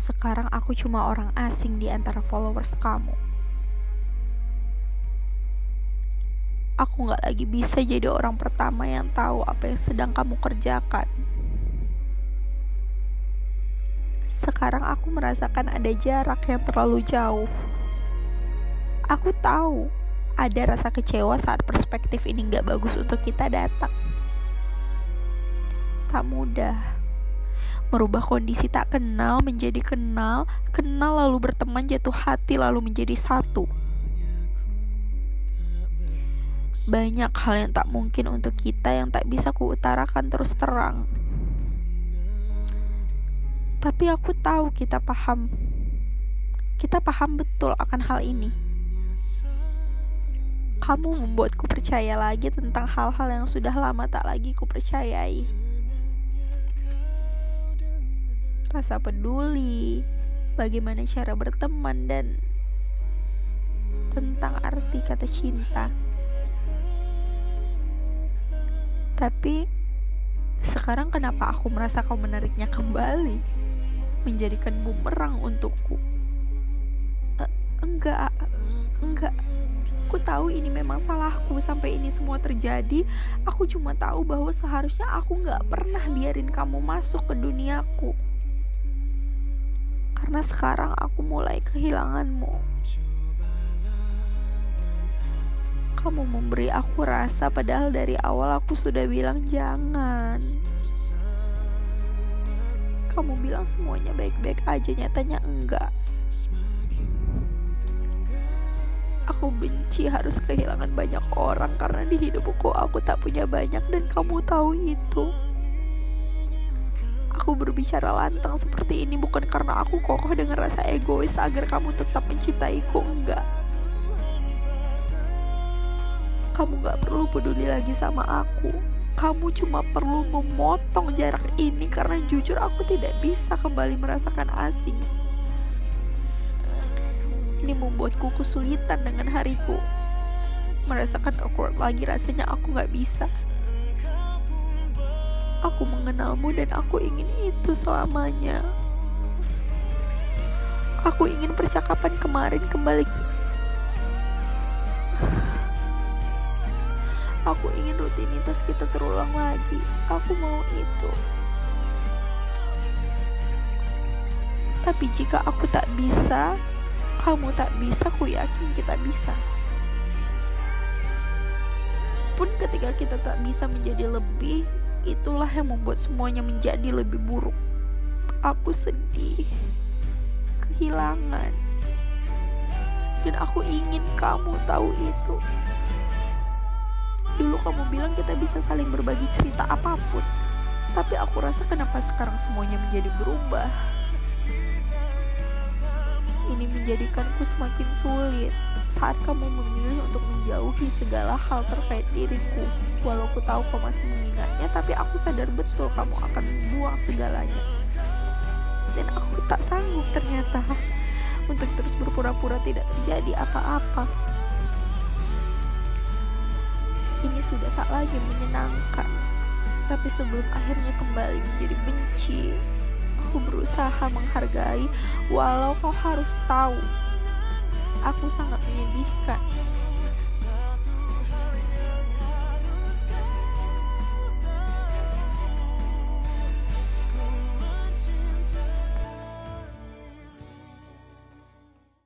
Sekarang aku cuma orang asing di antara followers kamu. Aku gak lagi bisa jadi orang pertama yang tahu apa yang sedang kamu kerjakan. Sekarang aku merasakan ada jarak yang terlalu jauh. Aku tahu ada rasa kecewa saat perspektif ini gak bagus untuk kita datang. Tak mudah merubah kondisi tak kenal menjadi kenal, kenal lalu berteman jatuh hati lalu menjadi satu. Banyak hal yang tak mungkin untuk kita yang tak bisa kuutarakan terus terang. Tapi aku tahu kita paham. Kita paham betul akan hal ini. Kamu membuatku percaya lagi tentang hal-hal yang sudah lama tak lagi kupercayai. Rasa peduli, bagaimana cara berteman dan tentang arti kata cinta. Tapi sekarang kenapa aku merasa kau menariknya kembali? Menjadikan bumerang untukku. Uh, enggak, enggak. Aku tahu ini memang salahku sampai ini semua terjadi. Aku cuma tahu bahwa seharusnya aku nggak pernah biarin kamu masuk ke duniaku. Karena sekarang aku mulai kehilanganmu. Kamu memberi aku rasa padahal dari awal aku sudah bilang jangan. Kamu bilang semuanya baik-baik aja, nyatanya enggak. Aku benci harus kehilangan banyak orang karena di hidupku aku tak punya banyak dan kamu tahu itu. Aku berbicara lantang seperti ini bukan karena aku kokoh dengan rasa egois agar kamu tetap mencintaiku, enggak kamu gak perlu peduli lagi sama aku. Kamu cuma perlu memotong jarak ini karena jujur aku tidak bisa kembali merasakan asing. Ini membuatku kesulitan dengan hariku. Merasakan awkward lagi rasanya aku gak bisa. Aku mengenalmu dan aku ingin itu selamanya. Aku ingin percakapan kemarin kembali Aku ingin rutinitas kita terulang lagi. Aku mau itu. Tapi jika aku tak bisa, kamu tak bisa, aku yakin kita bisa. Pun ketika kita tak bisa menjadi lebih, itulah yang membuat semuanya menjadi lebih buruk. Aku sedih, kehilangan, dan aku ingin kamu tahu itu. Dulu kamu bilang kita bisa saling berbagi cerita apa pun. Tapi aku rasa kenapa sekarang semuanya menjadi berubah. Menjadikanku semakin sulit saat kamu memilih untuk menjauhi segala hal terkait diriku. Walau aku tahu kau masih mengingatnya, tapi aku sadar betul kamu akan membuang segalanya. Dan aku tak sanggup ternyata untuk terus berpura-pura tidak terjadi apa-apa ini sudah tak lagi menyenangkan. Tapi sebelum akhirnya kembali menjadi benci, aku berusaha menghargai walau kau harus tahu. Aku sangat menyedihkan